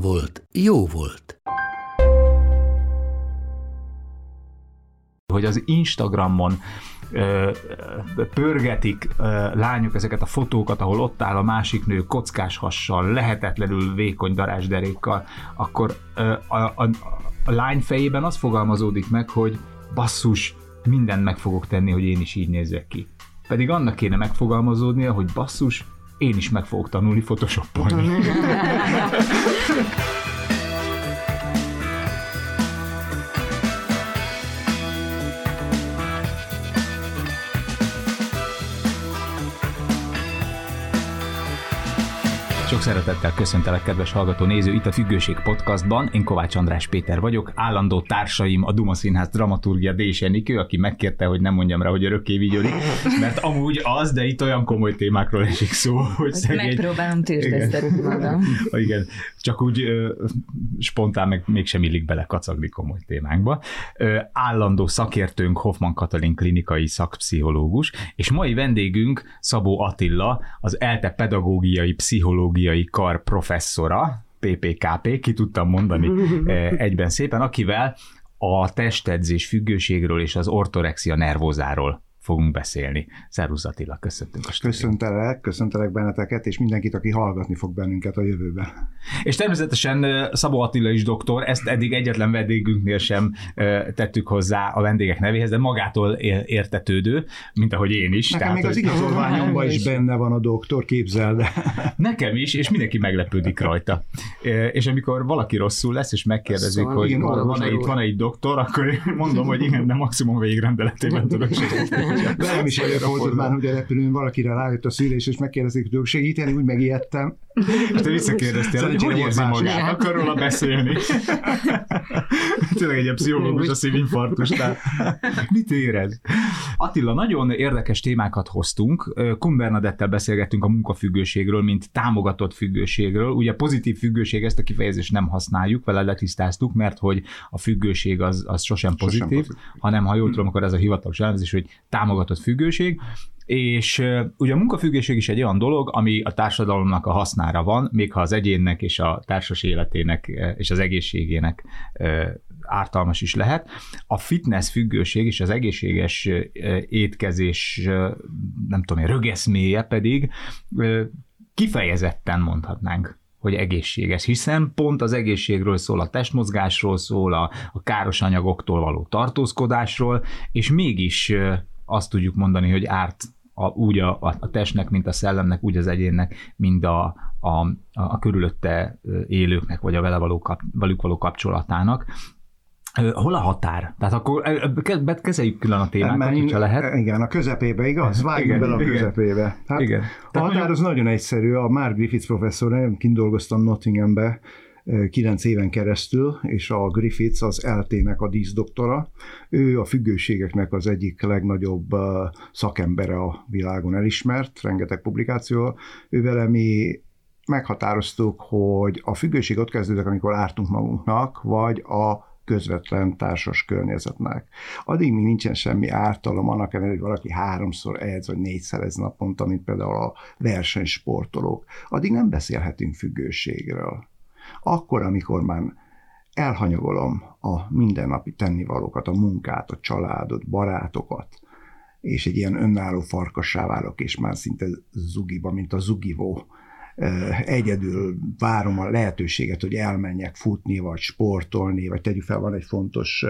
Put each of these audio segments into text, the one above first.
volt, jó volt. hogy az Instagramon pörgetik lányok ezeket a fotókat, ahol ott áll a másik nő kockás hassal, lehetetlenül vékony darásderékkal, akkor a, a, a lány fejében az fogalmazódik meg, hogy basszus, mindent meg fogok tenni, hogy én is így nézzek ki. Pedig annak kéne megfogalmazódnia, hogy basszus, én is meg fogok tanulni photoshopolni. Thank you. Sok szeretettel köszöntelek, kedves hallgató néző, itt a Függőség Podcastban. Én Kovács András Péter vagyok, állandó társaim a Duma Színház dramaturgia Dés Enikő, aki megkérte, hogy nem mondjam rá, hogy örökké vigyori, mert amúgy az, de itt olyan komoly témákról esik szó, hogy, hogy szegény... Megpróbálom tűrtesztelni magam. Igen, csak úgy ö, spontán meg mégsem illik bele kacagni komoly témánkba. Ö, állandó szakértőnk Hoffman Katalin klinikai szakpszichológus, és mai vendégünk Szabó Attila, az ELTE pedagógiai pszichológiai kar professzora, PPKP, ki tudtam mondani egyben szépen, akivel a testedzés függőségről és az ortorexia nervózáról fogunk beszélni. Szervusz Attila, köszöntünk a stúdióban. Köszöntelek, köszöntelek benneteket, és mindenkit, aki hallgatni fog bennünket a jövőben. És természetesen Szabó Attila is doktor, ezt eddig egyetlen vendégünknél sem tettük hozzá a vendégek nevéhez, de magától értetődő, mint ahogy én is. Nekem Tehát, még az igazolványomban is benne van a doktor, képzeld. Nekem is, és mindenki meglepődik rajta. És amikor valaki rosszul lesz, és megkérdezik, szóval hogy van-e itt, van-e itt doktor, akkor mondom, hogy igen, de maximum végrendeletében tudok segíteni. Velem is előfordult már, hogy a repülőn valakire rájött a szülés, és megkérdezik, hogy tudok segíteni, úgy megijedtem. Hát te visszakérdeztél, hogy hogy érzi magát, akar róla beszélni. Tényleg egy ilyen pszichológus a szívinfarktus. Mit érez? Attila, nagyon érdekes témákat hoztunk. Kun Bernadettel beszélgettünk a munkafüggőségről, mint támogatott függőségről. Ugye pozitív függőség, ezt a kifejezést nem használjuk, vele letisztáztuk, mert hogy a függőség az, az sosem pozitív, sosem pozitív, hanem ha jól tudom, akkor ez a hivatalos elnevezés, hogy támogatott függőség. És ugye a munkafüggőség is egy olyan dolog, ami a társadalomnak a hasznára van, még ha az egyénnek és a társas életének és az egészségének ártalmas is lehet. A fitness függőség és az egészséges étkezés, nem tudom én, rögeszméje pedig kifejezetten mondhatnánk hogy egészséges, hiszen pont az egészségről szól, a testmozgásról szól, a, a káros anyagoktól való tartózkodásról, és mégis azt tudjuk mondani, hogy árt a, úgy a, a testnek, mint a szellemnek, úgy az egyénnek, mind a, a, a, körülötte élőknek, vagy a vele való, kap, velük való kapcsolatának. Hol a határ? Tehát akkor kezeljük külön a témát, hogyha lehet. Igen, a közepébe, igaz? Vágjunk bele a közepébe. Hát igen. A határ az nagyon egyszerű. A Mark Griffiths professzor, én kint dolgoztam Nottinghambe, kilenc éven keresztül, és a Griffiths az LT-nek a díszdoktora. Ő a függőségeknek az egyik legnagyobb szakembere a világon elismert, rengeteg publikáció. Ővel mi meghatároztuk, hogy a függőség ott kezdődik, amikor ártunk magunknak, vagy a közvetlen társas környezetnek. Addig még nincsen semmi ártalom, annak ellenére, hogy valaki háromszor edz, vagy négyszer ez naponta, mint például a versenysportolók. Addig nem beszélhetünk függőségről akkor, amikor már elhanyagolom a mindennapi tennivalókat, a munkát, a családot, barátokat, és egy ilyen önálló farkassá válok, és már szinte zugiba, mint a zugivó, egyedül várom a lehetőséget, hogy elmenjek futni, vagy sportolni, vagy tegyük fel, van egy fontos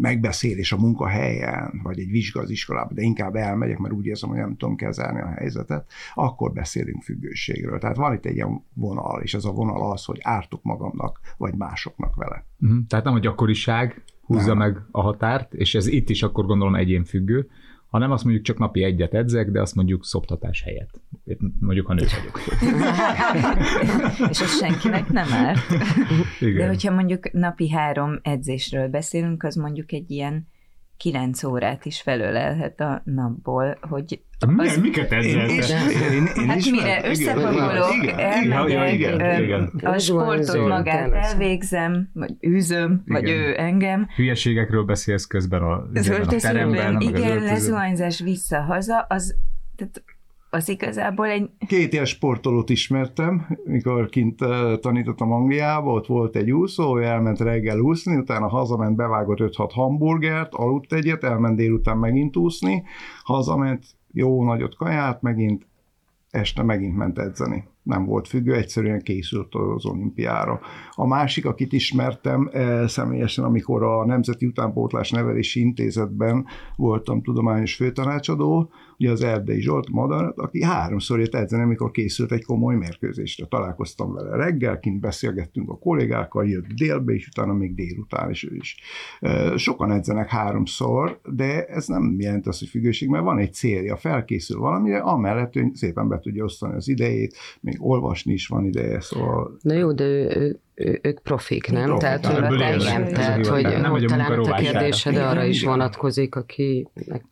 megbeszélés a munkahelyen, vagy egy vizsga az iskolában, de inkább elmegyek, mert úgy érzem, hogy nem tudom kezelni a helyzetet, akkor beszélünk függőségről. Tehát van itt egy ilyen vonal, és ez a vonal az, hogy ártok magamnak, vagy másoknak vele. Uh-huh. Tehát nem a gyakoriság húzza nem. meg a határt, és ez itt is akkor gondolom egyénfüggő, Ha nem, azt mondjuk csak napi egyet edzek, de azt mondjuk szoptatás helyett. Mondjuk, ha nő vagyok. És az senkinek nem árt. Igen. De hogyha mondjuk napi három edzésről beszélünk, az mondjuk egy ilyen kilenc órát is felölelhet a napból, hogy az... Milyen, miket ezzel? hát mire összepakolok, elmegyek, a sportot magát elvégzem, vagy űzöm, vagy ő engem. Hülyeségekről beszélsz közben a, a teremben. Igen, lezuhanyzás vissza-haza, az tehát az igazából egy... Két ilyen sportolót ismertem, mikor kint tanítottam Angliába, ott volt egy úszó, ő elment reggel úszni, utána hazament, bevágott 5-6 hamburgert, aludt egyet, elment délután megint úszni, hazament, jó nagyot kaját, megint este megint ment edzeni. Nem volt függő, egyszerűen készült az olimpiára. A másik, akit ismertem személyesen, amikor a Nemzeti Utánpótlás Nevelési Intézetben voltam tudományos főtanácsadó, ugye az Erdei Zsolt Madarat, aki háromszor jött edzeni, amikor készült egy komoly mérkőzésre. Találkoztam vele reggel, kint beszélgettünk a kollégákkal, jött délbe, és utána még délután is ő is. Sokan edzenek háromszor, de ez nem jelent azt, hogy függőség, mert van egy célja, felkészül valamire, amellett hogy szépen be tudja osztani az idejét, még olvasni is van ideje, szóval... Na jó, de ő, ő, ők profik, nem? Profik. Tehát, hogy, igen, tehát, hogy, nem, hogy talán a kérdésed arra is vonatkozik, akinek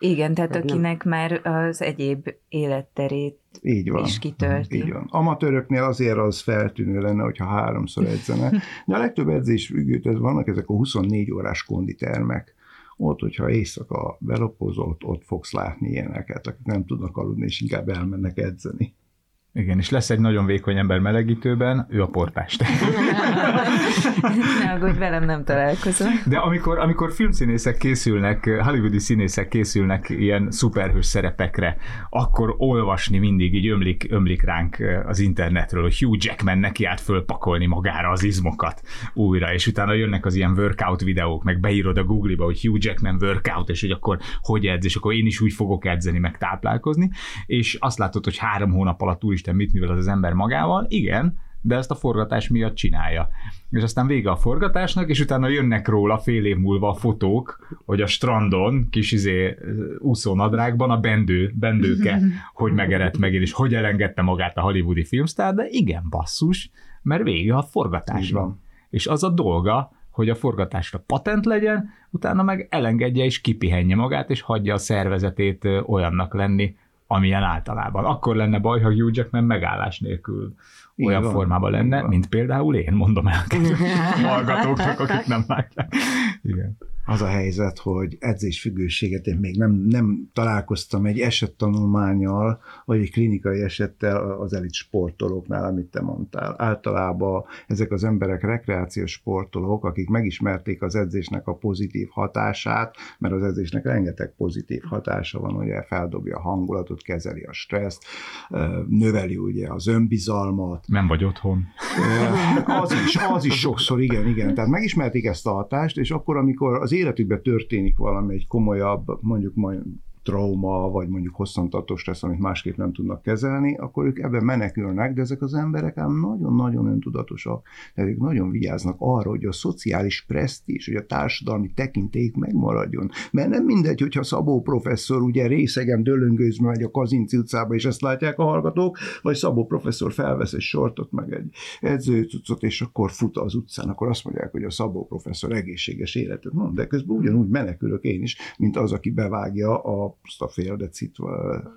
igen, tehát akinek már az egyéb életterét így van. is kitölti. Így van. Amatőröknél azért az feltűnő lenne, hogyha háromszor edzene, de a legtöbb edzés függőt, ez vannak ezek a 24 órás konditermek, ott, hogyha éjszaka belopozol, ott fogsz látni ilyeneket, akik nem tudnak aludni, és inkább elmennek edzeni. Igen, és lesz egy nagyon vékony ember melegítőben, ő a portást. ne aggódj, velem nem találkozom. De amikor, amikor filmszínészek készülnek, hollywoodi színészek készülnek ilyen szuperhős szerepekre, akkor olvasni mindig így ömlik, ömlik ránk az internetről, hogy Hugh Jackman neki át fölpakolni magára az izmokat újra, és utána jönnek az ilyen workout videók, meg beírod a Google-ba, hogy Hugh Jackman workout, és hogy akkor hogy edz, és akkor én is úgy fogok edzeni, meg táplálkozni, és azt látod, hogy három hónap alatt úr úristen, mit művel az, az ember magával, igen, de ezt a forgatás miatt csinálja. És aztán vége a forgatásnak, és utána jönnek róla fél év múlva a fotók, hogy a strandon, kis izé úszónadrágban a bendő, bendőke, hogy megerett meg, és hogy elengedte magát a hollywoodi filmsztár, de igen, basszus, mert vége a forgatásra. És az a dolga, hogy a forgatásra patent legyen, utána meg elengedje és kipihenje magát, és hagyja a szervezetét olyannak lenni, amilyen általában. Akkor lenne baj, ha Hugh Jackman megállás nélkül olyan Igen, formában lenne, mint például én, mondom el a hallgatóknak, akik nem látják. Igen az a helyzet, hogy edzésfüggőséget én még nem, nem találkoztam egy esettanulmányal, vagy egy klinikai esettel az elit sportolóknál, amit te mondtál. Általában ezek az emberek rekreációs sportolók, akik megismerték az edzésnek a pozitív hatását, mert az edzésnek rengeteg pozitív hatása van, ugye feldobja a hangulatot, kezeli a stresszt, növeli ugye az önbizalmat. Nem vagy otthon. Az is, az is sokszor, igen, igen. Tehát megismerték ezt a hatást, és akkor, amikor az életükben történik valami egy komolyabb, mondjuk majd trauma, vagy mondjuk hosszantartó stressz, amit másképp nem tudnak kezelni, akkor ők ebben menekülnek, de ezek az emberek ám nagyon-nagyon öntudatosak, tehát ők nagyon vigyáznak arra, hogy a szociális presztízs, hogy a társadalmi tekintélyük megmaradjon. Mert nem mindegy, hogyha Szabó professzor ugye részegen dölöngőzve megy a Kazinci utcába, és ezt látják a hallgatók, vagy Szabó professzor felvesz egy sortot, meg egy edzőcucot, és akkor fut az utcán, akkor azt mondják, hogy a Szabó professzor egészséges életet mond, de közben ugyanúgy menekülök én is, mint az, aki bevágja a azt a fél decit,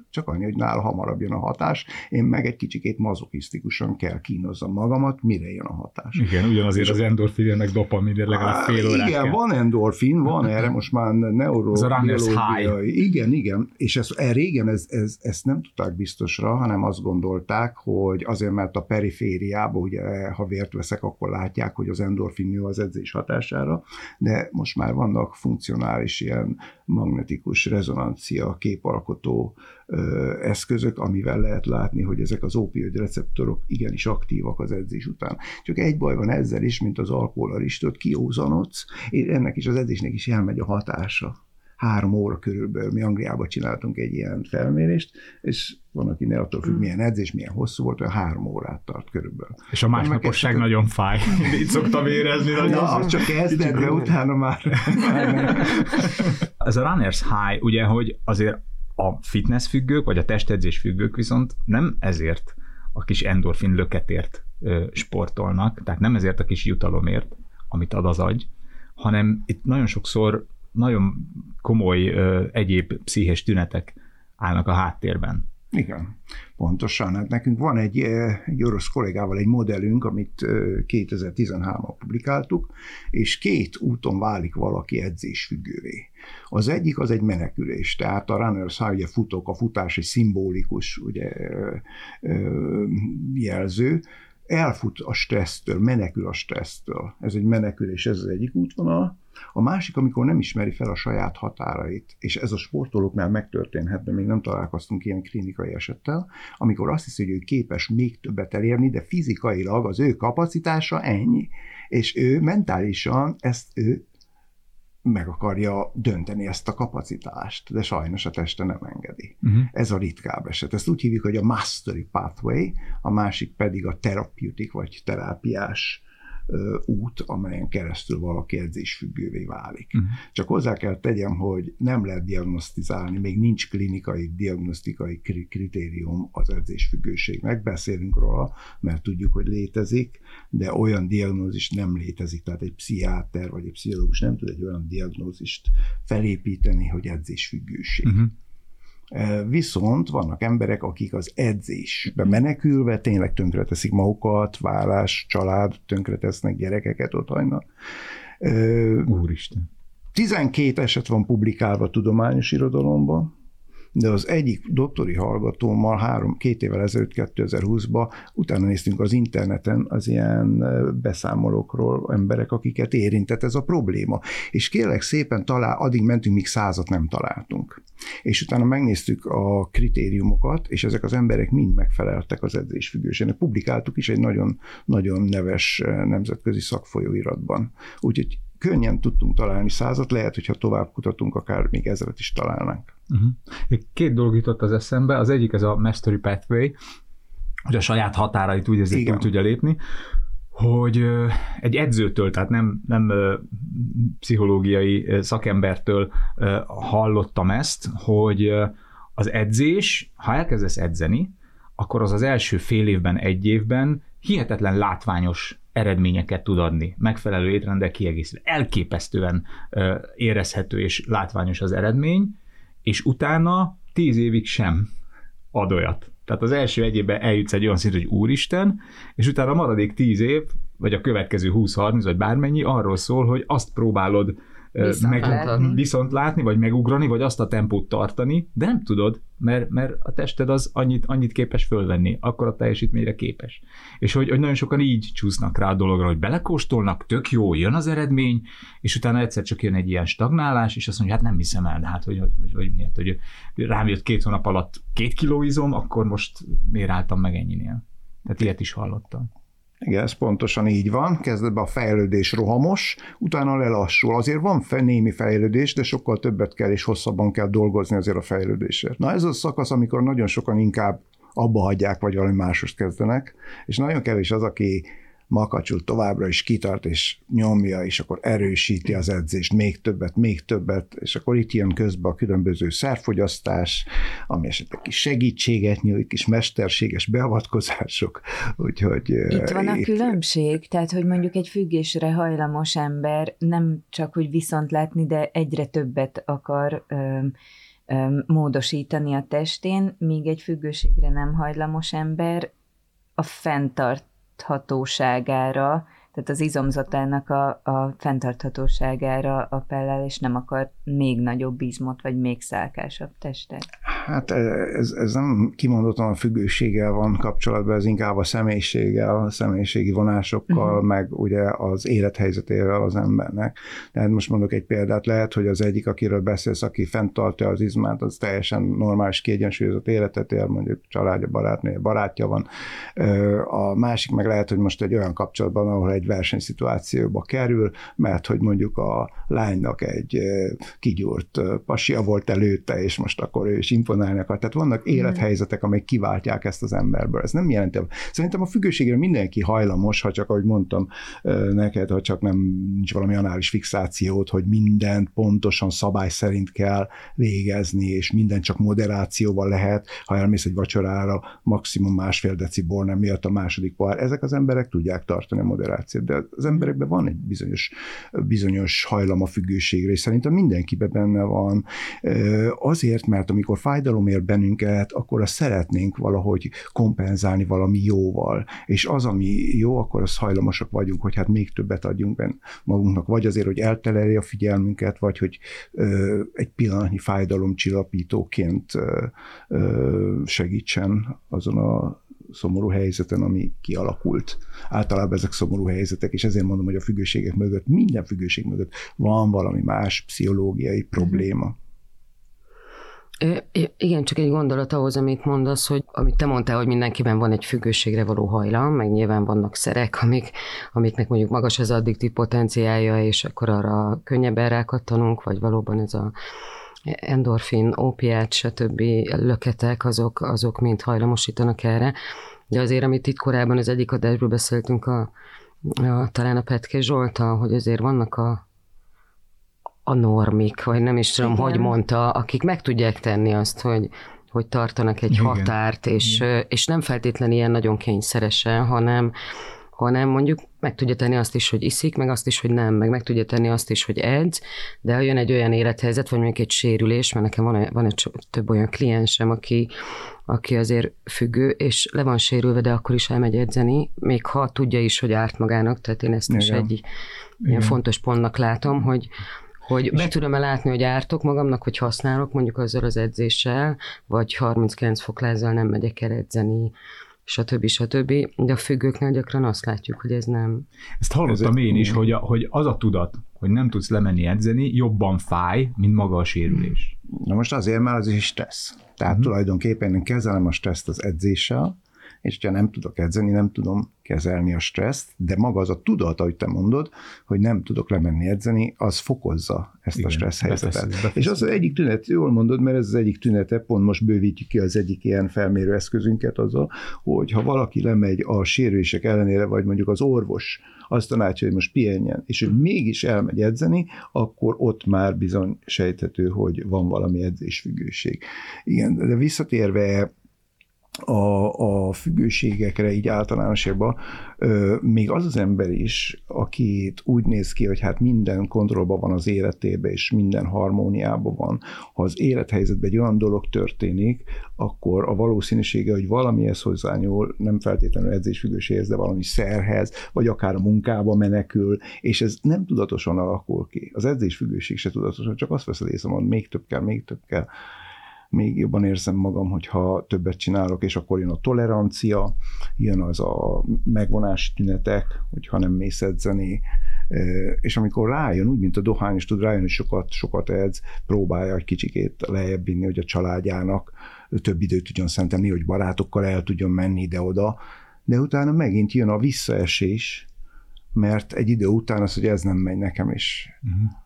csak annyi, hogy nála hamarabb jön a hatás, én meg egy kicsikét mazokisztikusan kell kínozzam magamat, mire jön a hatás. Igen, ugyanazért az endorfin, meg dopamin, legalább fél órát Igen, kell. van endorfin, van erre most már neurobiológiai. Igen, igen, és ez, e, régen ez, ez, ezt nem tudták biztosra, hanem azt gondolták, hogy azért, mert a perifériába, ugye, ha vért veszek, akkor látják, hogy az endorfin jó az edzés hatására, de most már vannak funkcionális ilyen magnetikus rezonancia képalkotó eszközök, amivel lehet látni, hogy ezek az opioid receptorok igenis aktívak az edzés után. Csak egy baj van ezzel is, mint az alkoholal is, tudod, kiózanodsz, ennek is az edzésnek is elmegy a hatása három óra körülbelül mi Angliában csináltunk egy ilyen felmérést, és van, aki ne attól függ, mm. milyen edzés, milyen hosszú volt, olyan három órát tart körülbelül. És a másnaposság nagyon fáj. Így szoktam érezni. Na, az csak kezded, de utána már. Ez a runners high, ugye, hogy azért a fitness függők, vagy a testedzés függők viszont nem ezért a kis endorfin löketért sportolnak, tehát nem ezért a kis jutalomért, amit ad az agy, hanem itt nagyon sokszor nagyon komoly ö, egyéb pszichés tünetek állnak a háttérben. Igen, pontosan. Hát nekünk van egy, egy orosz kollégával egy modellünk, amit 2013-ban publikáltuk, és két úton válik valaki edzésfüggővé. Az egyik az egy menekülés, tehát a runners high, ugye futok, a futás egy szimbolikus ugye, jelző, elfut a stressztől, menekül a stressztől. Ez egy menekülés, ez az egyik útvonal. A másik, amikor nem ismeri fel a saját határait, és ez a sportolóknál megtörténhet, de még nem találkoztunk ilyen klinikai esettel, amikor azt hiszi, hogy ő képes még többet elérni, de fizikailag az ő kapacitása ennyi, és ő mentálisan ezt ő meg akarja dönteni ezt a kapacitást, de sajnos a teste nem engedi. Uh-huh. Ez a ritkább eset. Ezt úgy hívjuk, hogy a mastery pathway, a másik pedig a therapeutic vagy terápiás út, amelyen keresztül valaki edzésfüggővé válik. Uh-huh. Csak hozzá kell tegyem, hogy nem lehet diagnosztizálni, még nincs klinikai, diagnosztikai kritérium az edzésfüggőségnek, beszélünk róla, mert tudjuk, hogy létezik, de olyan diagnózis nem létezik, tehát egy pszichiáter vagy egy pszichológus nem tud egy olyan diagnózist felépíteni, hogy edzésfüggőség. Uh-huh. Viszont vannak emberek, akik az edzésbe menekülve tényleg tönkreteszik magukat, vállás, család, tönkretesznek, gyerekeket ott hagynak. Úristen. 12 eset van publikálva tudományos irodalomban, de az egyik doktori hallgatómmal három, két évvel ezelőtt, 2020-ban utána néztünk az interneten az ilyen beszámolókról, emberek, akiket érintett ez a probléma. És kérlek szépen talál, addig mentünk, míg százat nem találtunk. És utána megnéztük a kritériumokat, és ezek az emberek mind megfeleltek az edzésfüggőségnek. Publikáltuk is egy nagyon, nagyon neves nemzetközi szakfolyóiratban. Úgyhogy könnyen tudtunk találni százat, lehet, hogyha tovább kutatunk, akár még ezeret is találnánk. Uh-huh. Két dolog jutott az eszembe, az egyik ez a Mastery Pathway, hogy a saját határait úgy ezért túl tudja lépni, hogy egy edzőtől, tehát nem, nem pszichológiai szakembertől hallottam ezt, hogy az edzés, ha elkezdesz edzeni, akkor az az első fél évben, egy évben hihetetlen látványos eredményeket tud adni, megfelelő étrendel kiegészítve. Elképesztően érezhető és látványos az eredmény, és utána tíz évig sem ad olyat. Tehát az első egy évben eljutsz egy olyan szintre, hogy úristen, és utána a maradék tíz év, vagy a következő 20-30, vagy bármennyi arról szól, hogy azt próbálod viszont, meg, látni. viszont látni, vagy megugrani, vagy azt a tempót tartani, de nem tudod, mert, mert a tested az annyit, annyit képes fölvenni, akkor a teljesítményre képes. És hogy, hogy nagyon sokan így csúsznak rá a dologra, hogy belekóstolnak, tök jó, jön az eredmény, és utána egyszer csak jön egy ilyen stagnálás, és azt mondja, hát nem hiszem el, de hát hogy, hogy, hogy, hogy miért, hogy rám jött két hónap alatt két kiló izom, akkor most miért álltam meg ennyinél? Tehát ilyet is hallottam. Igen, ez pontosan így van. Kezdetben a fejlődés rohamos, utána lelassul. Azért van némi fejlődés, de sokkal többet kell és hosszabban kell dolgozni azért a fejlődésért. Na ez a szakasz, amikor nagyon sokan inkább abba hagyják, vagy valami másost kezdenek, és nagyon kevés az, aki makacsul továbbra is kitart, és nyomja, és akkor erősíti az edzést, még többet, még többet, és akkor itt jön közben a különböző szerfogyasztás, ami esetleg kis segítséget nyújt, kis mesterséges beavatkozások, úgyhogy... Itt van a itt... különbség, tehát, hogy mondjuk egy függésre hajlamos ember nem csak úgy viszont látni, de egyre többet akar módosítani a testén, míg egy függőségre nem hajlamos ember a fenntart fenntarthatóságára, tehát az izomzatának a, a fenntarthatóságára appellál, és nem akar még nagyobb izmot, vagy még szálkásabb testet. Hát e, ez, ez nem kimondottan a függőséggel van kapcsolatban, ez inkább a személyiséggel, a személyiségi vonásokkal, uh-huh. meg ugye az élethelyzetével az embernek. Tehát most mondok egy példát, lehet, hogy az egyik, akiről beszélsz, aki fenntartja az izmát, az teljesen normális, kiegyensúlyozott életet él, mondjuk családja, barátnő, barátja van. A másik meg lehet, hogy most egy olyan kapcsolatban, ahol egy versenyszituációba kerül, mert hogy mondjuk a lánynak egy kigyúrt pasia volt előtte, és most akkor ő is telefonálni akar. Tehát vannak élethelyzetek, amelyek kiváltják ezt az emberből. Ez nem jelenti. Szerintem a függőségre mindenki hajlamos, ha csak, ahogy mondtam neked, ha csak nem nincs valami anális fixációt, hogy mindent pontosan szabály szerint kell végezni, és minden csak moderációval lehet. Ha elmész egy vacsorára, maximum másfél decibor nem miatt a második pohár. Ezek az emberek tudják tartani a moderációt, de az emberekben van egy bizonyos, bizonyos hajlam a függőségre, és szerintem mindenkiben benne van. Azért, mert amikor fájdalom ér bennünket, akkor azt szeretnénk valahogy kompenzálni valami jóval. És az, ami jó, akkor az hajlamosak vagyunk, hogy hát még többet adjunk benne magunknak, vagy azért, hogy elteleri a figyelmünket, vagy hogy egy pillanatnyi fájdalomcsillapítóként ö, segítsen azon a szomorú helyzeten, ami kialakult. Általában ezek szomorú helyzetek, és ezért mondom, hogy a függőségek mögött, minden függőség mögött van valami más pszichológiai mhm. probléma. Igen, csak egy gondolat ahhoz, amit mondasz, hogy amit te mondtál, hogy mindenkiben van egy függőségre való hajlam, meg nyilván vannak szerek, amik, amiknek mondjuk magas az addiktív potenciálja, és akkor arra könnyebben rákattanunk, vagy valóban ez a endorfin, ópiát, stb. löketek, azok, azok mind hajlamosítanak erre. De azért, amit itt korábban az egyik adásból beszéltünk, a, a, talán a Petke Zsolta, hogy azért vannak a, a normik, vagy nem is tudom, Igen. hogy mondta, akik meg tudják tenni azt, hogy, hogy tartanak egy Igen. határt, és, és nem feltétlenül ilyen nagyon kényszeresen, hanem, hanem mondjuk meg tudja tenni azt is, hogy iszik, meg azt is, hogy nem, meg meg tudja tenni azt is, hogy edz, de ha jön egy olyan élethelyzet, vagy mondjuk egy sérülés, mert nekem van, van egy több olyan kliensem, aki, aki azért függő, és le van sérülve, de akkor is elmegy edzeni, még ha tudja is, hogy árt magának, tehát én ezt Igen. is egy Igen. ilyen fontos pontnak látom, hogy, hogy be tudom-e látni, hogy ártok magamnak, hogy használok mondjuk azzal az edzéssel, vagy 39 foklázzal nem megyek el edzeni, stb. stb. De a függőknél gyakran azt látjuk, hogy ez nem. Ezt hallottam én is, hogy, a, hogy az a tudat, hogy nem tudsz lemenni edzeni, jobban fáj, mint maga a sérülés. Na most azért, mert az is stressz. Tehát uh-huh. tulajdonképpen én kezelem a stresszt az edzéssel, és ha nem tudok edzeni, nem tudom kezelni a stresszt, de maga az a tudat, ahogy te mondod, hogy nem tudok lemenni edzeni, az fokozza ezt Igen, a stressz helyzetet. Befeszül, És az az egyik tünet, jól mondod, mert ez az egyik tünete, pont most bővítjük ki az egyik ilyen felmérő eszközünket azzal, hogy ha valaki lemegy a sérülések ellenére, vagy mondjuk az orvos azt tanácsolja, hogy most pihenjen, és hogy mégis elmegy edzeni, akkor ott már bizony sejthető, hogy van valami edzésfüggőség. Igen, de visszatérve a, a függőségekre így általánosságban, még az az ember is, akit úgy néz ki, hogy hát minden kontrollban van az életébe, és minden harmóniában van, ha az élethelyzetben egy olyan dolog történik, akkor a valószínűsége, hogy valamihez hozzányúl, nem feltétlenül edzésfüggőséghez, de valami szerhez, vagy akár a munkába menekül, és ez nem tudatosan alakul ki. Az edzésfüggőség se tudatosan, csak azt veszed észre, hogy még több kell, még több kell még jobban érzem magam, hogyha többet csinálok, és akkor jön a tolerancia, jön az a megvonási tünetek, hogyha nem mész edzeni, és amikor rájön, úgy, mint a dohány is tud rájönni, hogy sokat, sokat edz, próbálja egy kicsikét lejjebb vinni, hogy a családjának több időt tudjon szentelni, hogy barátokkal el tudjon menni ide-oda, de utána megint jön a visszaesés, mert egy idő után az, hogy ez nem megy nekem is. Uh-huh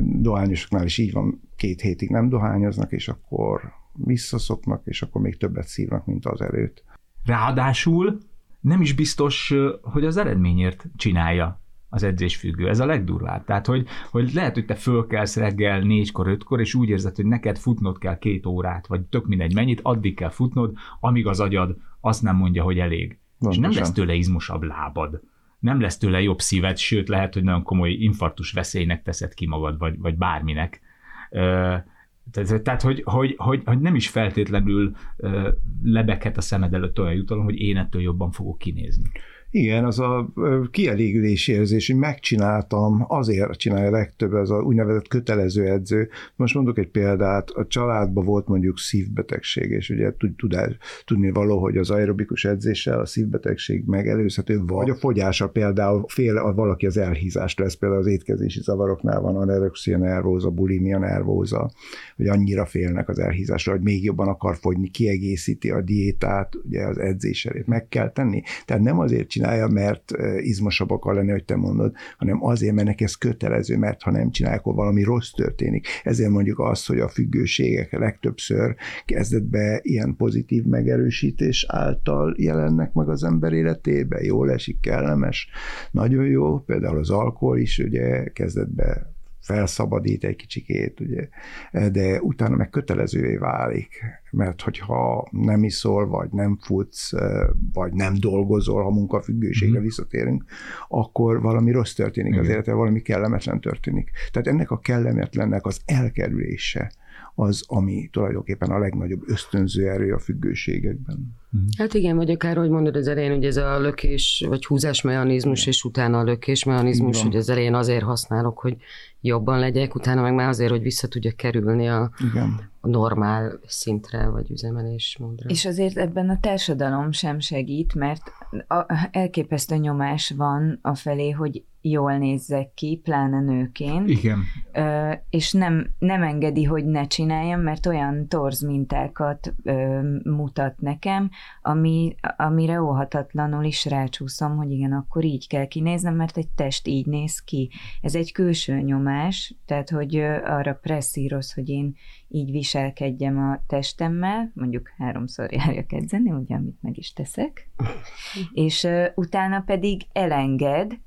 dohányosoknál is így van, két hétig nem dohányoznak, és akkor visszaszoknak, és akkor még többet szívnak, mint az előtt. Ráadásul nem is biztos, hogy az eredményért csinálja az edzésfüggő. Ez a legdurvább. Tehát, hogy, hogy lehet, hogy te fölkelsz reggel négykor, ötkor, és úgy érzed, hogy neked futnod kell két órát, vagy tök mindegy mennyit, addig kell futnod, amíg az agyad azt nem mondja, hogy elég. Van, és nem lesz tőle izmosabb lábad nem lesz tőle jobb szíved, sőt lehet, hogy nagyon komoly infarktus veszélynek teszed ki magad, vagy, vagy bárminek. Tehát, hogy, hogy, hogy, hogy nem is feltétlenül lebeghet a szemed előtt olyan jutalom, hogy én ettől jobban fogok kinézni. Igen, az a kielégülési érzés, hogy megcsináltam, azért csinálja legtöbb ez a úgynevezett kötelező edző. Most mondok egy példát, a családban volt mondjuk szívbetegség, és ugye tudás, tudni való, hogy az aerobikus edzéssel a szívbetegség megelőzhető, vagy a fogyása például fél a valaki az elhízást lesz, például az étkezési zavaroknál van anorexia nervóza, bulimia nervóza, hogy annyira félnek az elhízásra, hogy még jobban akar fogyni, kiegészíti a diétát, ugye az edzéselét meg kell tenni. Tehát nem azért csinál csinálja, mert izmosabb akar lenni, hogy te mondod, hanem azért, mert neki ez kötelező, mert ha nem csinálja, akkor valami rossz történik. Ezért mondjuk azt, hogy a függőségek legtöbbször kezdetben ilyen pozitív megerősítés által jelennek meg az ember életébe, jól esik, kellemes, nagyon jó, például az alkohol is ugye kezdetben felszabadít egy kicsikét, ugye, de utána meg kötelezővé válik, mert hogyha nem iszol, vagy nem futsz, vagy nem dolgozol, ha munkafüggőségre mm. visszatérünk, akkor valami rossz történik Igen. az életben, valami kellemetlen történik. Tehát ennek a kellemetlennek az elkerülése, az, ami tulajdonképpen a legnagyobb ösztönző erő a függőségekben. Mhm. Hát igen, vagy akár, hogy mondod az elején, hogy ez a lökés, vagy húzás mechanizmus, és utána a lökés mechanizmus, hogy az elején azért használok, hogy jobban legyek, utána meg már azért, hogy vissza tudjak kerülni a, igen. a normál szintre, vagy üzemelés módra. És azért ebben a társadalom sem segít, mert a, elképesztő nyomás van a felé, hogy jól nézzek ki, pláne nőként. Igen. Ö, és nem, nem engedi, hogy ne csináljam, mert olyan torz mintákat ö, mutat nekem, ami, amire óhatatlanul is rácsúszom, hogy igen, akkor így kell kinéznem, mert egy test így néz ki. Ez egy külső nyomás, tehát hogy arra presszíroz, hogy én így viselkedjem a testemmel, mondjuk háromszor járjak edzeni, ugye, amit meg is teszek, és uh, utána pedig elenged,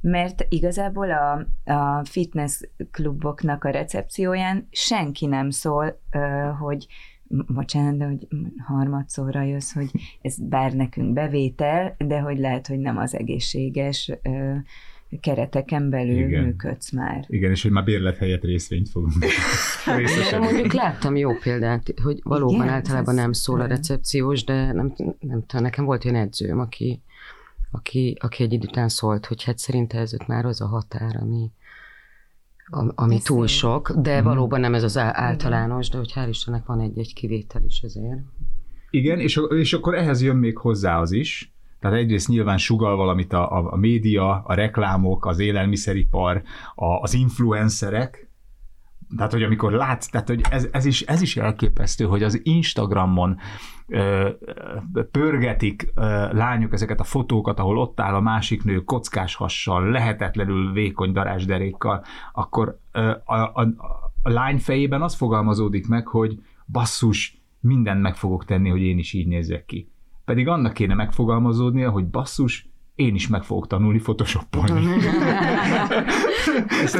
mert igazából a, a fitness kluboknak a recepcióján senki nem szól, hogy bocsánat, de hogy harmadszorra jössz, hogy ez bár nekünk bevétel, de hogy lehet, hogy nem az egészséges kereteken belül Igen. működsz már. Igen, és hogy már bérlet helyett részvényt fogunk De mondjuk láttam jó példát, hogy valóban Igen, általában nem szól a recepciós, de nem, nem tudom, nekem volt olyan edzőm, aki aki, aki egy idő után szólt, hogy hát szerinte ez ott már az a határ, ami, ami túl sok, de mm. valóban nem ez az általános, de hogy hál' Istennek van egy-egy kivétel is azért. Igen, és, és akkor ehhez jön még hozzá az is, tehát egyrészt nyilván sugal valamit a, a, a média, a reklámok, az élelmiszeripar, a, az influencerek, tehát, hogy amikor látsz, tehát, hogy ez, ez, is, ez is elképesztő, hogy az Instagramon ö, pörgetik ö, lányok ezeket a fotókat, ahol ott áll a másik nő kockás hassal, lehetetlenül vékony darásderékkal, akkor ö, a, a, a lány fejében az fogalmazódik meg, hogy basszus, mindent meg fogok tenni, hogy én is így nézzek ki. Pedig annak kéne megfogalmazódnia, hogy basszus, én is meg fogok tanulni photoshopolni.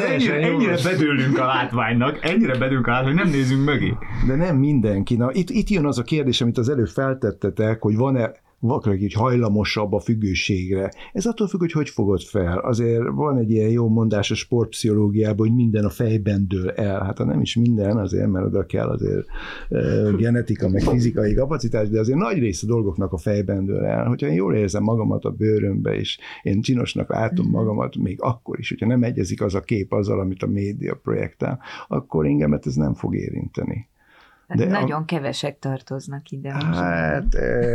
Ennyire, ennyire bedőlünk a látványnak, ennyire bedőlünk a látványnak, hogy nem nézünk mögé. De nem mindenki. Na, itt, itt jön az a kérdés, amit az előbb feltettetek, hogy van-e valaki így hajlamosabb a függőségre. Ez attól függ, hogy hogy fogod fel. Azért van egy ilyen jó mondás a sportpszichológiában, hogy minden a fejben dől el. Hát ha nem is minden, azért, mert oda kell azért e, genetika, meg fizikai kapacitás, de azért nagy része a dolgoknak a fejben dől el. Hogyha én jól érzem magamat a bőrömbe, és én csinosnak látom magamat, még akkor is, hogyha nem egyezik az a kép azzal, amit a média projektál, akkor engemet ez nem fog érinteni. De nagyon a... kevesek tartoznak ide. Hát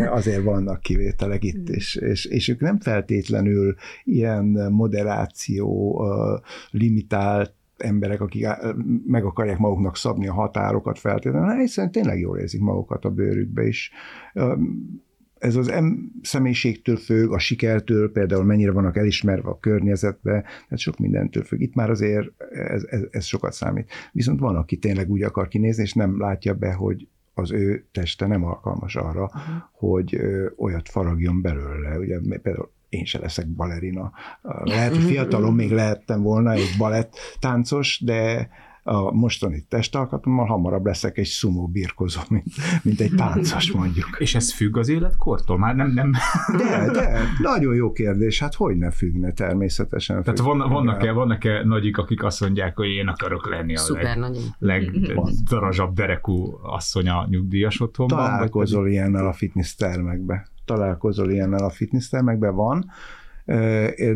azért vannak kivételek itt, hmm. és, és, és ők nem feltétlenül ilyen moderáció limitált emberek, akik meg akarják maguknak szabni a határokat feltétlenül, hiszen tényleg jól érzik magukat a bőrükbe is ez az em személyiségtől függ, a sikertől, például mennyire vannak elismerve a környezetbe, ez sok mindentől függ. Itt már azért ez, ez, ez sokat számít. Viszont van, aki tényleg úgy akar kinézni, és nem látja be, hogy az ő teste nem alkalmas arra, uh-huh. hogy ö, olyat faragjon belőle. Ugye például én se leszek balerina. Lehet, hogy fiatalon még lehettem volna egy balett táncos, de a mostani testalkatommal hamarabb leszek egy szumó birkozó, mint, mint egy táncos mondjuk. És ez függ az életkortól? Már nem, nem. De, de, nagyon jó kérdés, hát hogy ne függne természetesen. Tehát van, vannak-e, vannak-e nagyik, akik azt mondják, hogy én akarok lenni a Szuper leg, legdarazsabb derekú asszony a nyugdíjas otthonban? Találkozol ilyennel a fitness termekbe. Találkozol ilyennel a fitness termekbe, van,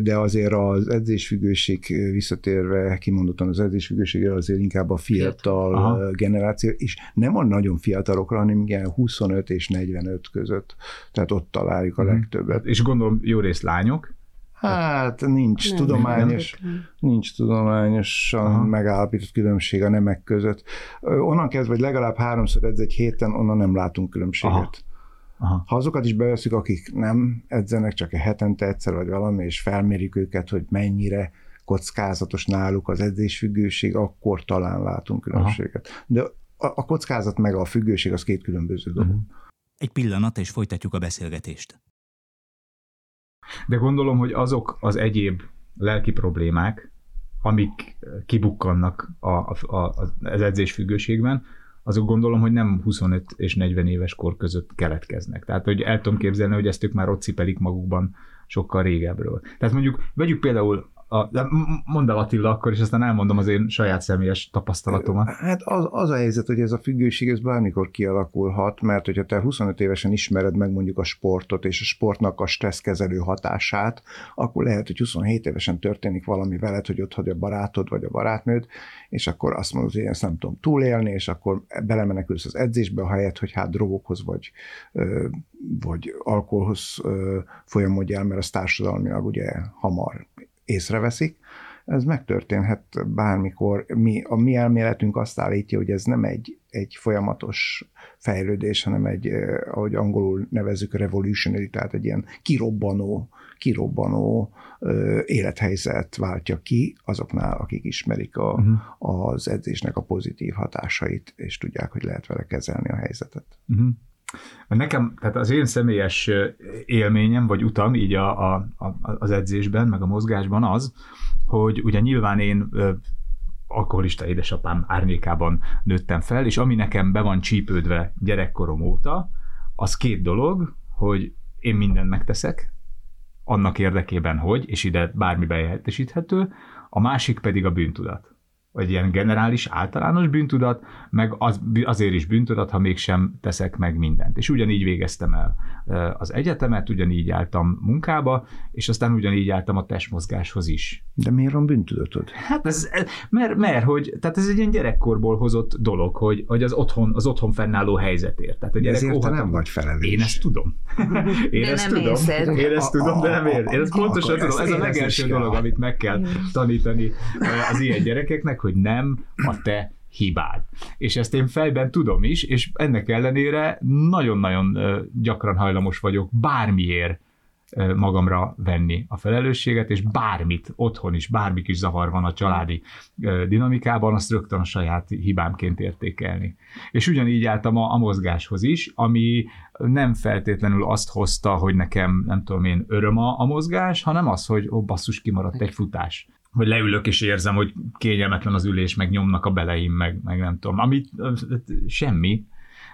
de azért az edzésfüggőség visszatérve, kimondottan az edzésfüggőségre azért inkább a fiatal Aha. generáció, és nem a nagyon fiatalokra, hanem igen 25 és 45 között, tehát ott találjuk a mhm. legtöbbet. És gondolom jó rész lányok? Hát nincs nem, tudományos, nem. nincs tudományosan Aha. megállapított különbség a nemek között. Onnan kezdve, hogy legalább háromszor edz egy héten, onnan nem látunk különbséget. Aha. Aha. Ha azokat is beveszünk, akik nem edzenek, csak egy hetente egyszer vagy valami, és felmérik őket, hogy mennyire kockázatos náluk az edzésfüggőség, akkor talán látunk különbséget. Aha. De a, a kockázat meg a függőség az két különböző dolog. Uh-huh. Egy pillanat, és folytatjuk a beszélgetést. De gondolom, hogy azok az egyéb lelki problémák, amik kibukkannak a, a, a, az edzésfüggőségben, azok gondolom, hogy nem 25 és 40 éves kor között keletkeznek. Tehát, hogy el tudom képzelni, hogy ezt ők már ott cipelik magukban sokkal régebről. Tehát mondjuk, vegyük például a, mondd el Attila akkor, és aztán elmondom az én saját személyes tapasztalatomat. Hát az, az a helyzet, hogy ez a függőség ez bármikor kialakulhat, mert hogyha te 25 évesen ismered meg mondjuk a sportot és a sportnak a stresszkezelő hatását, akkor lehet, hogy 27 évesen történik valami veled, hogy ott hagy a barátod vagy a barátnőd, és akkor azt mondod, hogy én ezt nem tudom túlélni, és akkor belemenekülsz az edzésbe, ahelyett, hogy hát drogokhoz vagy, vagy alkoholhoz folyamodj el, mert az társadalmilag ugye hamar észreveszik, ez megtörténhet bármikor. Mi, a mi elméletünk azt állítja, hogy ez nem egy, egy folyamatos fejlődés, hanem egy, eh, ahogy angolul nevezzük, revolutionary, tehát egy ilyen kirobbanó, kirobbanó ö, élethelyzet váltja ki azoknál, akik ismerik a, uh-huh. az edzésnek a pozitív hatásait, és tudják, hogy lehet vele kezelni a helyzetet. Uh-huh. Nekem, tehát az én személyes élményem, vagy utam így a, a, a, az edzésben, meg a mozgásban az, hogy ugye nyilván én alkoholista édesapám árnyékában nőttem fel, és ami nekem be van csípődve gyerekkorom óta, az két dolog, hogy én mindent megteszek, annak érdekében, hogy, és ide bármi bejelentesíthető, a másik pedig a bűntudat vagy ilyen generális, általános bűntudat, meg az, azért is bűntudat, ha mégsem teszek meg mindent. És ugyanígy végeztem el az egyetemet, ugyanígy álltam munkába, és aztán ugyanígy álltam a testmozgáshoz is. De miért van bűntudatod? Hát ez, mert, mert, hogy, tehát ez egy ilyen gyerekkorból hozott dolog, hogy, hogy az otthon, az otthon fennálló helyzetért. Tehát a gyerek ezért te nem vagy felelős. Én ezt tudom. Én de ezt nem tudom. Én ezt tudom, de nem ér. Én ezt pontosan tudom. Ez a legelső dolog, amit meg kell tanítani az ilyen gyerekeknek, hogy nem a te hibád. És ezt én fejben tudom is, és ennek ellenére nagyon-nagyon gyakran hajlamos vagyok bármiért magamra venni a felelősséget, és bármit, otthon is, bármi kis zavar van a családi dinamikában, azt rögtön a saját hibámként értékelni. És ugyanígy álltam a, a mozgáshoz is, ami nem feltétlenül azt hozta, hogy nekem, nem tudom én, öröm a, a mozgás, hanem az, hogy ó, basszus, kimaradt egy futás hogy leülök és érzem, hogy kényelmetlen az ülés, meg nyomnak a beleim, meg, meg nem tudom, amit semmi,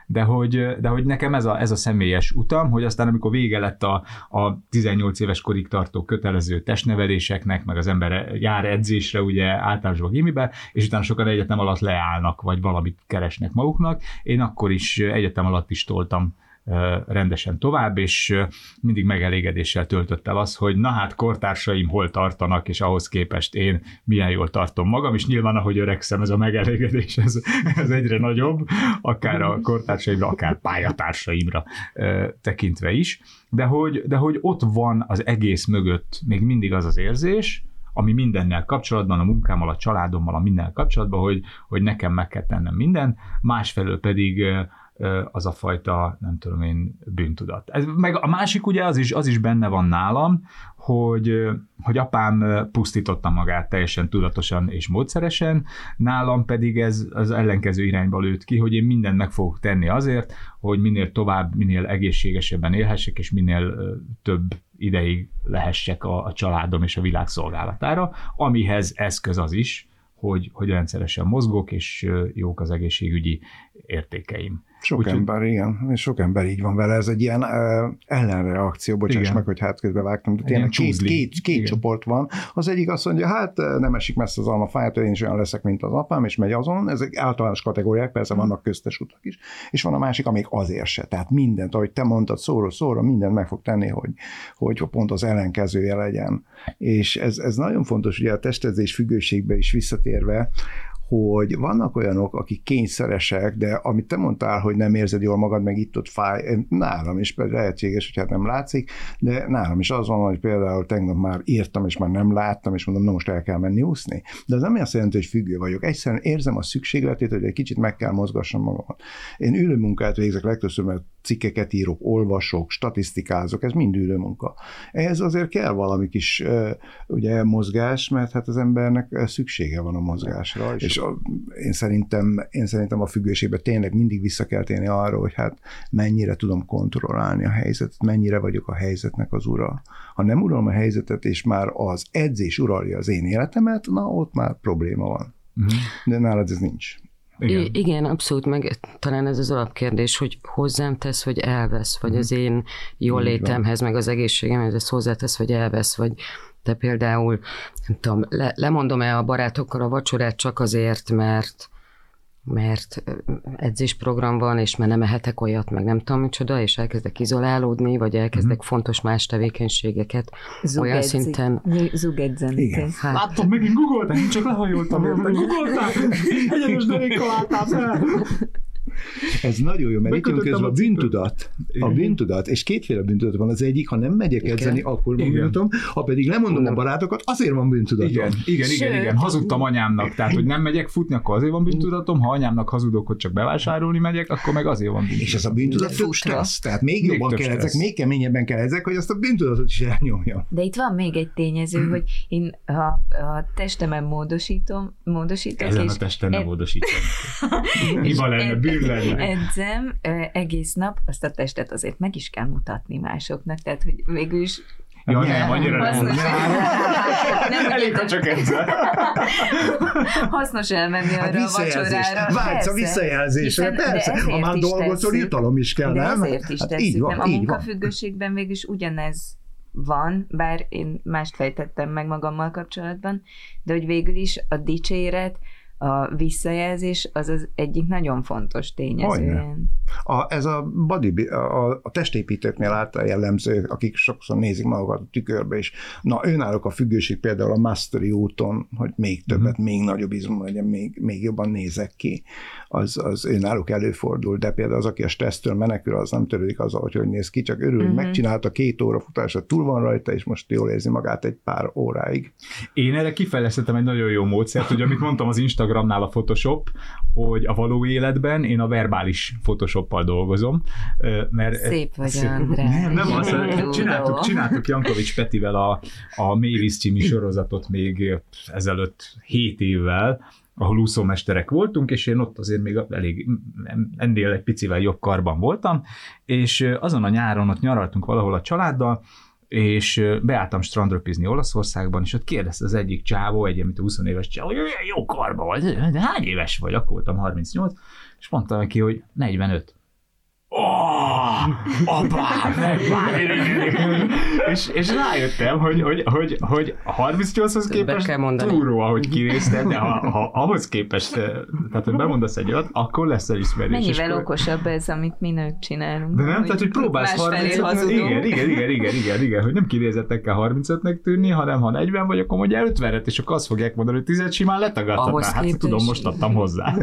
de hogy, de hogy nekem ez a, ez a személyes utam, hogy aztán amikor vége lett a, a 18 éves korig tartó kötelező testneveléseknek, meg az ember jár edzésre ugye általánosban gimibe, és utána sokan egyetem alatt leállnak, vagy valamit keresnek maguknak, én akkor is egyetem alatt is toltam rendesen tovább, és mindig megelégedéssel töltött el az, hogy na hát kortársaim hol tartanak, és ahhoz képest én milyen jól tartom magam, és nyilván ahogy öregszem, ez a megelégedés, ez, ez egyre nagyobb, akár a kortársaimra, akár pályatársaimra tekintve is, de hogy, de hogy ott van az egész mögött még mindig az az érzés, ami mindennel kapcsolatban, a munkámmal, a családommal, a mindennel kapcsolatban, hogy, hogy nekem meg kell tennem minden, másfelől pedig az a fajta, nem tudom én, bűntudat. Ez, meg a másik ugye az is, az is benne van nálam, hogy, hogy apám pusztította magát teljesen tudatosan és módszeresen, nálam pedig ez az ellenkező irányba lőtt ki, hogy én mindent meg fogok tenni azért, hogy minél tovább, minél egészségesebben élhessek, és minél több ideig lehessek a, a családom és a világ szolgálatára, amihez eszköz az is, hogy, hogy rendszeresen mozgok, és jók az egészségügyi értékeim. Sok Úgy, ember, igen, és sok ember így van vele, ez egy ilyen uh, ellenreakció, bocsáss igen. meg, hogy hát közben vágtam, de tényleg két, két, két csoport van. Az egyik azt mondja, hát nem esik messze az almafáját, én is olyan leszek, mint az apám, és megy azon, ezek általános kategóriák, persze vannak köztes utak is, és van a másik, amik azért se, tehát mindent, ahogy te mondtad, szóról szóra, mindent meg fog tenni, hogy, hogy pont az ellenkezője legyen. És ez, ez nagyon fontos, ugye a testezés függőségbe is visszatérve, hogy vannak olyanok, akik kényszeresek, de amit te mondtál, hogy nem érzed jól magad, meg itt-ott fáj, nálam is például lehetséges, hogy hát nem látszik, de nálam is az van, hogy például tegnap már írtam, és már nem láttam, és mondom, na most el kell menni úszni. De az nem azt jelenti, hogy függő vagyok. Egyszerűen érzem a szükségletét, hogy egy kicsit meg kell mozgassam magamat. Én ülő munkát végzek legtöbbször, mert cikkeket írok, olvasok, statisztikázok, ez mind ülő munka. Ehhez azért kell valami kis ugye, mozgás, mert hát az embernek szüksége van a mozgásra, és a, én, szerintem, én szerintem a függőségben tényleg mindig vissza kell térni arra, hogy hát mennyire tudom kontrollálni a helyzetet, mennyire vagyok a helyzetnek az ura. Ha nem uralom a helyzetet, és már az edzés uralja az én életemet, na ott már probléma van. Uh-huh. De nálad ez nincs. Igen. I- igen, abszolút, meg talán ez az alapkérdés, hogy hozzám tesz, vagy elvesz, vagy mm. az én jól létemhez, meg az egészségemhez, ez hozzátesz, vagy elvesz, vagy te például, nem tudom, le, lemondom-e a barátokkal a vacsorát csak azért, mert mert edzésprogram van, és már nem ehetek olyat, meg nem tudom micsoda, és elkezdek izolálódni, vagy elkezdek uh-huh. fontos más tevékenységeket Zug olyan edzi. szinten. Zugedzeni. Igen. Hát. Láttam, megint googoltam, én csak lehajoltam érte. Googoltam, egyenes derékkal álltál ez nagyon jó, mert itt jön közben a bűntudat. A bűntudat, és kétféle bűntudat van. Az egyik, ha nem megyek igen. edzeni, akkor van bűntudatom, ha pedig lemondom a barátokat, azért van bűntudatom. Igen, igen, igen, igen. Hazudtam anyámnak, tehát hogy nem megyek futni, akkor azért van bűntudatom, ha anyámnak hazudok, hogy csak bevásárolni megyek, akkor meg azért van bűntudatom. És ez a bűntudat több stressz, tehát még, még jobban kell ezek, még keményebben kell ezek, hogy azt a bűntudatot is elnyomja. De itt van még egy tényező, hogy én ha a testemen módosítom, módosítok, Ezen és a testen nem módosítom. Hiba lenne, bűn lenne. Edzem egész nap, azt a testet azért meg is kell mutatni másoknak, tehát hogy végül is Ja, nem, annyira nem. nem. nem Elég, ha csak egyszer. Hasznos elmenni arra hát a vacsorára. Vágysz a visszajelzésre, persze. Ha már dolgozol, jutalom is kell, de nem? ezért is hát tesszük. Van, nem, a munkafüggőségben végül is ugyanez van, bár én mást fejtettem meg magammal kapcsolatban, de hogy végül is a dicséret, a visszajelzés az az egyik nagyon fontos tényező. A, ez a, body, a, a testépítőknél által jellemző, akik sokszor nézik magukat a tükörbe, és na önállók a függőség például a mastery úton, hogy még többet, uh-huh. még nagyobb izmom legyen, még, még jobban nézek ki, az, az önállók előfordul, de például az, aki a stressztől menekül, az nem törődik azzal, hogy hogy néz ki, csak örül, hogy megcsinálta két óra futásra, túl van rajta, és most jól érzi magát egy pár óráig. Én erre kifejlesztettem egy nagyon jó módszert, hogy amit mondtam az Instagramnál a Photoshop, hogy a való életben én a verbális Photoshoppal dolgozom. Mert Szép vagy, András. Nem, nem az, csináltuk, csináltuk Jankovics Petivel a, a Mavis című sorozatot még ezelőtt 7 évvel, ahol úszómesterek voltunk, és én ott azért még elég, ennél egy picivel jobb karban voltam, és azon a nyáron ott nyaraltunk valahol a családdal, és beálltam strandröpizni Olaszországban, és ott kérdezte az egyik csávó, egy amit 20 éves csávó, hogy jó karban vagy, de hány éves vagy? Akkor voltam 38, és mondta neki, hogy 45 oh, apám, és, és rájöttem, hogy, hogy, hogy, hogy a 38-hoz képest túró, ahogy kinéztem, de ha, ha, ahhoz képest, tehát hogy bemondasz egy olyat, akkor lesz elismerés. Mennyivel akkor... okosabb ez, amit mi nők csinálunk. De nem, tehát hogy próbálsz 35 igen, igen, igen, igen, igen, igen, hogy nem kinézettek kell 35-nek tűnni, hanem ha 40 vagy, akkor mondja 50-et, és akkor azt fogják mondani, hogy 10 simán letagadhatnál. Hát tudom, most adtam hozzá.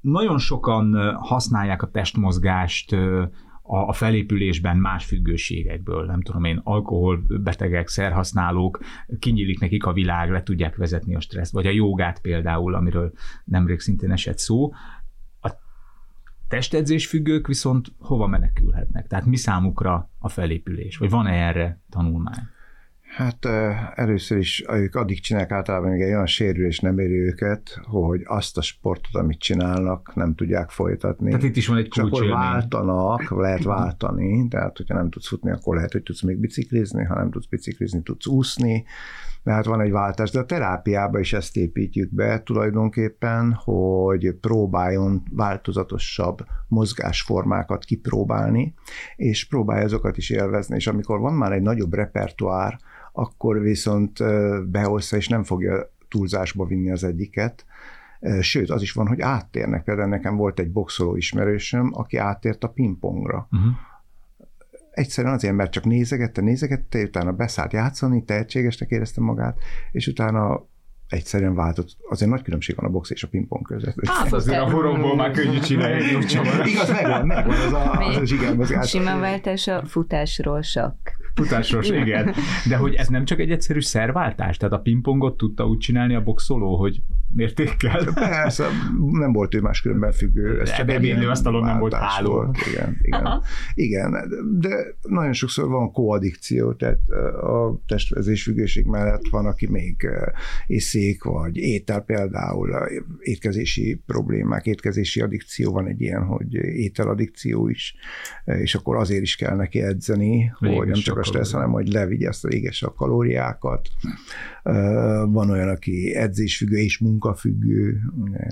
Nagyon sokan használják a testmozgást a felépülésben más függőségekből, nem tudom én, alkoholbetegek, szerhasználók, kinyílik nekik a világ, le tudják vezetni a stresszt, vagy a jogát például, amiről nemrég szintén esett szó. A testedzés függők viszont hova menekülhetnek? Tehát mi számukra a felépülés? Vagy van-e erre tanulmány? Hát először is ők addig csinálják általában, még egy olyan sérülés nem éri őket, hogy azt a sportot, amit csinálnak, nem tudják folytatni. Tehát itt is van egy kulcs akkor váltanak, lehet váltani, tehát hogyha nem tudsz futni, akkor lehet, hogy tudsz még biciklizni, ha nem tudsz biciklizni, tudsz úszni, mert van egy váltás, de a terápiába is ezt építjük be tulajdonképpen, hogy próbáljon változatosabb mozgásformákat kipróbálni, és próbálja azokat is élvezni, és amikor van már egy nagyobb repertoár, akkor viszont behozza, és nem fogja túlzásba vinni az egyiket, Sőt, az is van, hogy áttérnek. Például nekem volt egy boxoló ismerősöm, aki áttért a pingpongra. Uh-huh. Egyszerűen azért, mert csak nézegette, nézegette, utána beszállt játszani, tehetségesnek érezte magát, és utána egyszerűen váltott. Azért nagy különbség van a box és a pingpong között. Hát azért a horomból már könnyű csinálni. Igaz, megvan, megvan az a, az a zsigermozgás. Sima váltás a futásról sok. Futásról, igen. De hogy ez nem csak egy egyszerű szerváltás? Tehát a pingpongot tudta úgy csinálni a boxoló, hogy mértékkel. Persze, nem volt ő máskülönben függő. Ez csak egy asztalon nem volt háló. Volt. Igen, igen. igen, de nagyon sokszor van koaddikció, tehát a testvezésfüggőség mellett van, aki még észék, vagy étel például, étkezési problémák, étkezési addikció van egy ilyen, hogy ételaddikció is, és akkor azért is kell neki edzeni, Még hogy nem csak a stressz, hanem hogy levigye ezt a égesse a kalóriákat. Van olyan, aki edzésfüggő és munkafüggő,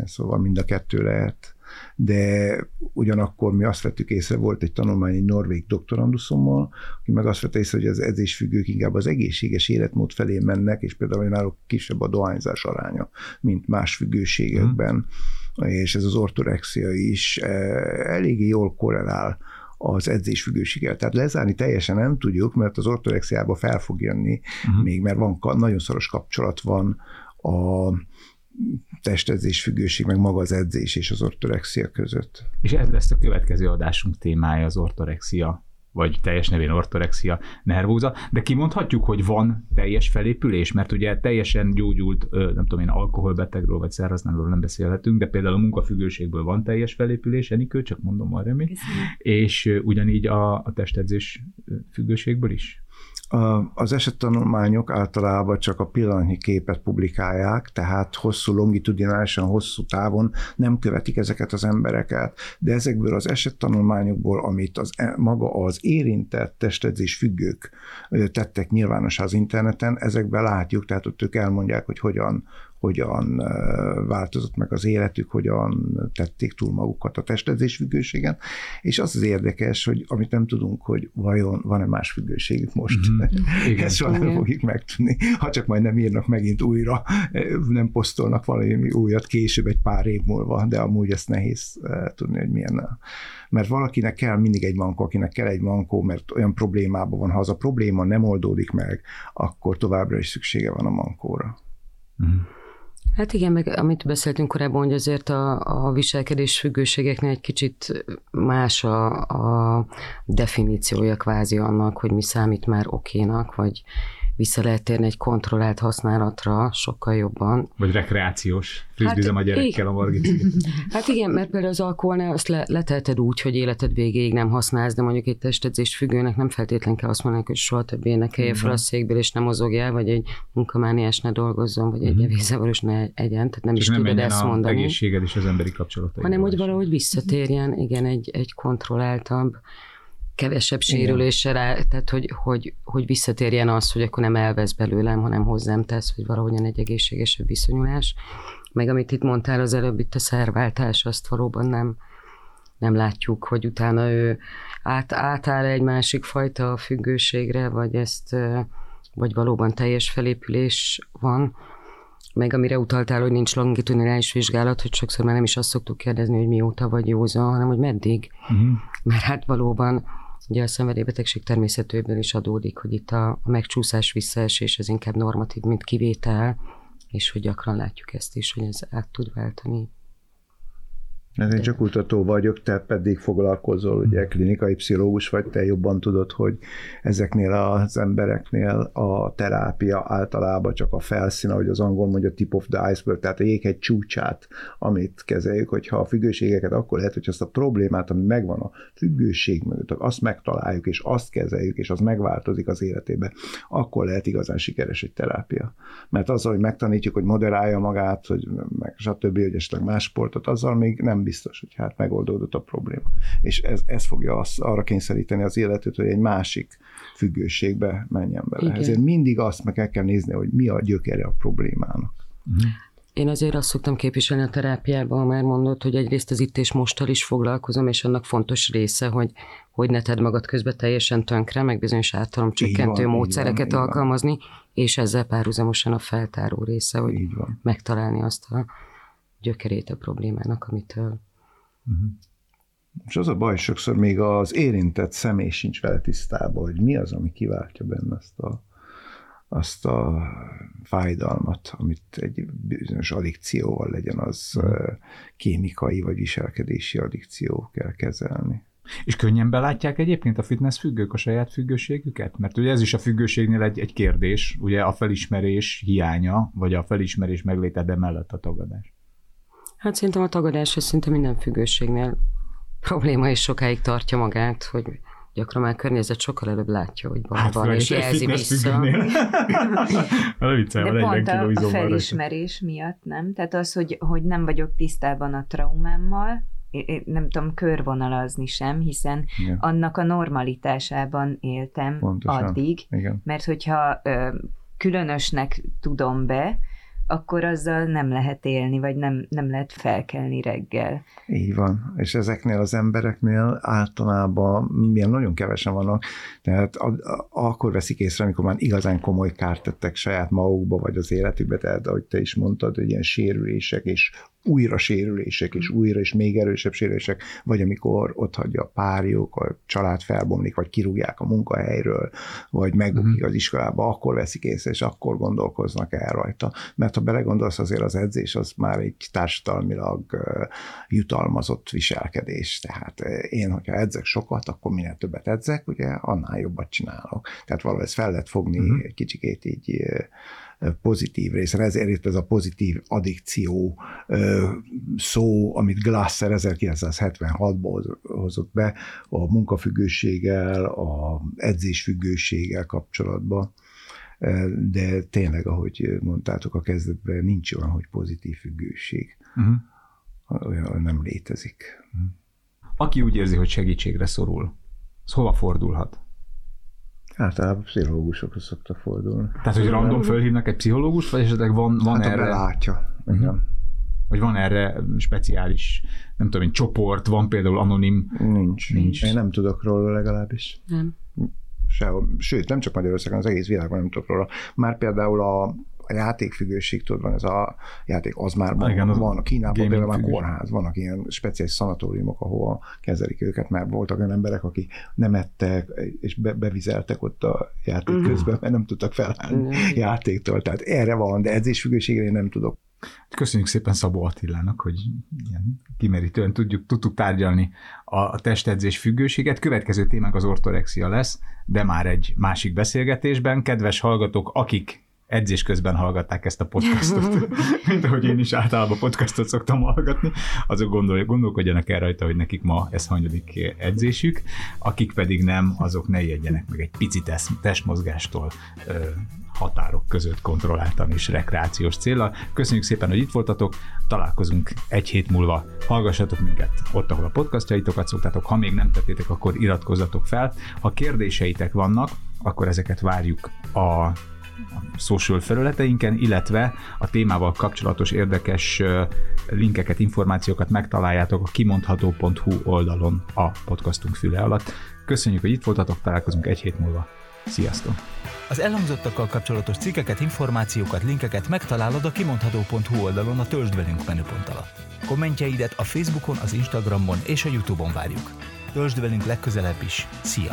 szóval mind a kettő lehet de ugyanakkor mi azt vettük észre, volt egy tanulmány egy norvég doktoranduszommal, aki meg azt vette észre, hogy az edzésfüggők inkább az egészséges életmód felé mennek, és például náluk kisebb a dohányzás aránya, mint más függőségekben, mm. és ez az ortorexia is eh, eléggé jól korrelál az edzésfüggőséggel. Tehát lezárni teljesen nem tudjuk, mert az ortorexiába fel fog jönni uh-huh. még, mert van nagyon szoros kapcsolat van a testedzés függőség, meg maga az edzés és az ortorexia között. És ez lesz a következő adásunk témája, az ortorexia vagy teljes nevén ortorexia nervóza, de kimondhatjuk, hogy van teljes felépülés, mert ugye teljesen gyógyult, nem tudom én, alkoholbetegről vagy száraználról nem beszélhetünk, de például a munkafüggőségből van teljes felépülés, Enikő, csak mondom már remi, és ugyanígy a, a testedzés függőségből is? Az esettanulmányok általában csak a pillanatnyi képet publikálják, tehát hosszú, longitudinálisan, hosszú távon nem követik ezeket az embereket, de ezekből az esettanulmányokból, amit az, e, maga az érintett testedzés függők tettek nyilvános az interneten, ezekben látjuk, tehát ott ők elmondják, hogy hogyan hogyan változott meg az életük, hogyan tették túl magukat a testedzés függőségen, és az az érdekes, hogy amit nem tudunk, hogy vajon van-e más függőségük most. Mm-hmm. Ezt soha nem fogjuk megtudni, ha csak majd nem írnak megint újra, nem posztolnak valami újat később, egy pár év múlva, de amúgy ezt nehéz tudni, hogy milyen mert valakinek kell mindig egy mankó, akinek kell egy mankó, mert olyan problémában van, ha az a probléma nem oldódik meg, akkor továbbra is szüksége van a mankóra. Mm. Hát igen, meg amit beszéltünk korábban, hogy azért a, a viselkedés függőségeknél egy kicsit más a, a definíciója kvázi annak, hogy mi számít már okénak, vagy vissza lehet térni egy kontrollált használatra sokkal jobban. Vagy rekreációs, frizbizem hát, a gyerekkel a margit. Hát igen, mert például az alkoholnál azt le, letelted úgy, hogy életed végéig nem használsz, de mondjuk egy testedzés függőnek nem feltétlen kell azt mondani, hogy soha többé ne kelje fel a székből, és nem mozogjál, vagy egy munkamániás ne dolgozzon, vagy egy mm-hmm. evészavaros ne egyen, tehát nem és is nem tudod ezt mondani. egészséged és az emberi kapcsolatai. Hanem, hogy valahogy visszatérjen, igen, egy, egy kontrolláltabb kevesebb sérüléssel, tehát hogy, hogy, hogy visszatérjen az, hogy akkor nem elvesz belőlem, hanem hozzám tesz, hogy valahogyan egy egészségesebb viszonyulás. Meg amit itt mondtál az előbb, itt a szerváltás, azt valóban nem, nem látjuk, hogy utána ő át, átáll egy másik fajta függőségre, vagy ezt, vagy valóban teljes felépülés van. Meg amire utaltál, hogy nincs longitudinális vizsgálat, hogy sokszor már nem is azt szoktuk kérdezni, hogy mióta vagy józan, hanem hogy meddig. Uh-huh. Mert hát valóban Ugye a szenvedélybetegség természetőből is adódik, hogy itt a, a megcsúszás, visszaesés az inkább normatív, mint kivétel, és hogy gyakran látjuk ezt is, hogy ez át tud váltani Hát én csak kutató vagyok, te pedig foglalkozol, ugye klinikai pszichológus vagy, te jobban tudod, hogy ezeknél az embereknél a terápia általában csak a felszín, ahogy az angol mondja, tip of the iceberg, tehát a jéghegy csúcsát, amit kezeljük, hogyha a függőségeket, akkor lehet, hogy azt a problémát, ami megvan a függőség mögött, azt megtaláljuk, és azt kezeljük, és az megváltozik az életébe, akkor lehet igazán sikeres egy terápia. Mert azzal, hogy megtanítjuk, hogy moderálja magát, hogy meg stb., hogy esetleg más sportot, azzal még nem biztos, hogy hát megoldódott a probléma. És ez, ez fogja azt, arra kényszeríteni az életet, hogy egy másik függőségbe menjen bele. Igen. Ezért mindig azt meg el kell nézni, hogy mi a gyökere a problémának. Uh-huh. Én azért azt szoktam képviselni a terápiában, már mondott, hogy egyrészt az itt és mostal is foglalkozom, és annak fontos része, hogy, hogy ne tedd magad közben teljesen tönkre, meg bizonyos csökkentő van, módszereket van, alkalmazni, van. és ezzel párhuzamosan a feltáró része, hogy megtalálni azt a gyökerét a problémának, amitől. Uh-huh. És az a baj, sokszor még az érintett személy sincs vele tisztában, hogy mi az, ami kiváltja benne azt a, azt a fájdalmat, amit egy bizonyos addikcióval legyen, az uh-huh. kémikai vagy viselkedési addikció kell kezelni. És könnyen belátják egyébként a fitness függők a saját függőségüket? Mert ugye ez is a függőségnél egy, egy kérdés, ugye a felismerés hiánya, vagy a felismerés megléte, de mellett a tagadás. Hát szerintem a tagadás az szinte minden függőségnél probléma, és sokáig tartja magát, hogy gyakran már a környezet sokkal előbb látja, hogy van, hát, van és jelzi vissza. De pont a, a felismerés miatt, nem? Tehát az, hogy, hogy nem vagyok tisztában a traumámmal, én nem tudom körvonalazni sem, hiszen Igen. annak a normalitásában éltem Pontosan. addig, Igen. mert hogyha ö, különösnek tudom be, akkor azzal nem lehet élni, vagy nem, nem lehet felkelni reggel. Így van. És ezeknél az embereknél általában milyen nagyon kevesen vannak, tehát a, a, akkor veszik észre, amikor már igazán komoly kárt tettek saját magukba, vagy az életükbe, tehát ahogy te is mondtad, hogy ilyen sérülések és újra sérülések, és újra és még erősebb sérülések, vagy amikor ott hagyja a párjuk, a család felbomlik, vagy kirúgják a munkahelyről, vagy megbukik uh-huh. az iskolába, akkor veszik észre, és akkor gondolkoznak el rajta. Mert ha belegondolsz, azért az edzés az már egy társadalmilag jutalmazott viselkedés. Tehát én, hogyha edzek sokat, akkor minél többet edzek, ugye annál jobbat csinálok. Tehát valahogy ezt fel lehet fogni uh-huh. kicsikét így pozitív részre. Ezért itt ez a pozitív addikció szó, amit Glasser 1976-ban hozott be a munkafüggőséggel, a edzésfüggőséggel kapcsolatban. De tényleg, ahogy mondtátok a kezdetben, nincs olyan, hogy pozitív függőség. Uh-huh. Olyan nem létezik. Aki úgy érzi, hogy segítségre szorul, az hova fordulhat? Általában pszichológusokra szokta fordulni. Tehát, hogy random fölhívnak egy pszichológus, vagy esetleg van, van hát, erre... látja. Igen. Vagy van erre speciális, nem tudom, egy csoport, van például anonim? Nincs. Nincs. Én nem tudok róla legalábbis. Nem. Sehol. Sőt, nem csak Magyarországon, az egész világban nem tudok róla. Már például a a játékfüggőség, tudod, van ez a játék, az már van, Igen, az van a Kínában például már kórház, vannak ilyen speciális szanatóriumok, ahol kezelik őket, mert voltak olyan emberek, akik nem ettek, és be, bevizeltek ott a játék uh-huh. közben, mert nem tudtak felállni uh-huh. játéktól. Tehát erre van, de edzésfüggőségre én nem tudok. Köszönjük szépen Szabó Attilának, hogy ilyen kimerítően tudjuk, tudtuk tárgyalni a testedzés függőséget. Következő témánk az ortorexia lesz, de már egy másik beszélgetésben. Kedves hallgatók, akik edzés közben hallgatták ezt a podcastot, mint ahogy én is általában podcastot szoktam hallgatni, azok gondol, gondolkodjanak el rajta, hogy nekik ma ez hanyadik edzésük, akik pedig nem, azok ne ijedjenek meg egy pici test, testmozgástól ö, határok között kontrolláltan és rekreációs célra. Köszönjük szépen, hogy itt voltatok, találkozunk egy hét múlva. Hallgassatok minket ott, ahol a podcastjaitokat szoktátok, ha még nem tettétek, akkor iratkozzatok fel. Ha kérdéseitek vannak, akkor ezeket várjuk a social felületeinken, illetve a témával kapcsolatos érdekes linkeket, információkat megtaláljátok a kimondható.hu oldalon a podcastunk füle alatt. Köszönjük, hogy itt voltatok, találkozunk egy hét múlva. Sziasztok! Az elhangzottakkal kapcsolatos cikkeket, információkat, linkeket megtalálod a kimondható.hu oldalon a Töltsd velünk menüpont alatt. Kommentjeidet a Facebookon, az Instagramon és a Youtube-on várjuk. Töltsd velünk legközelebb is. Szia!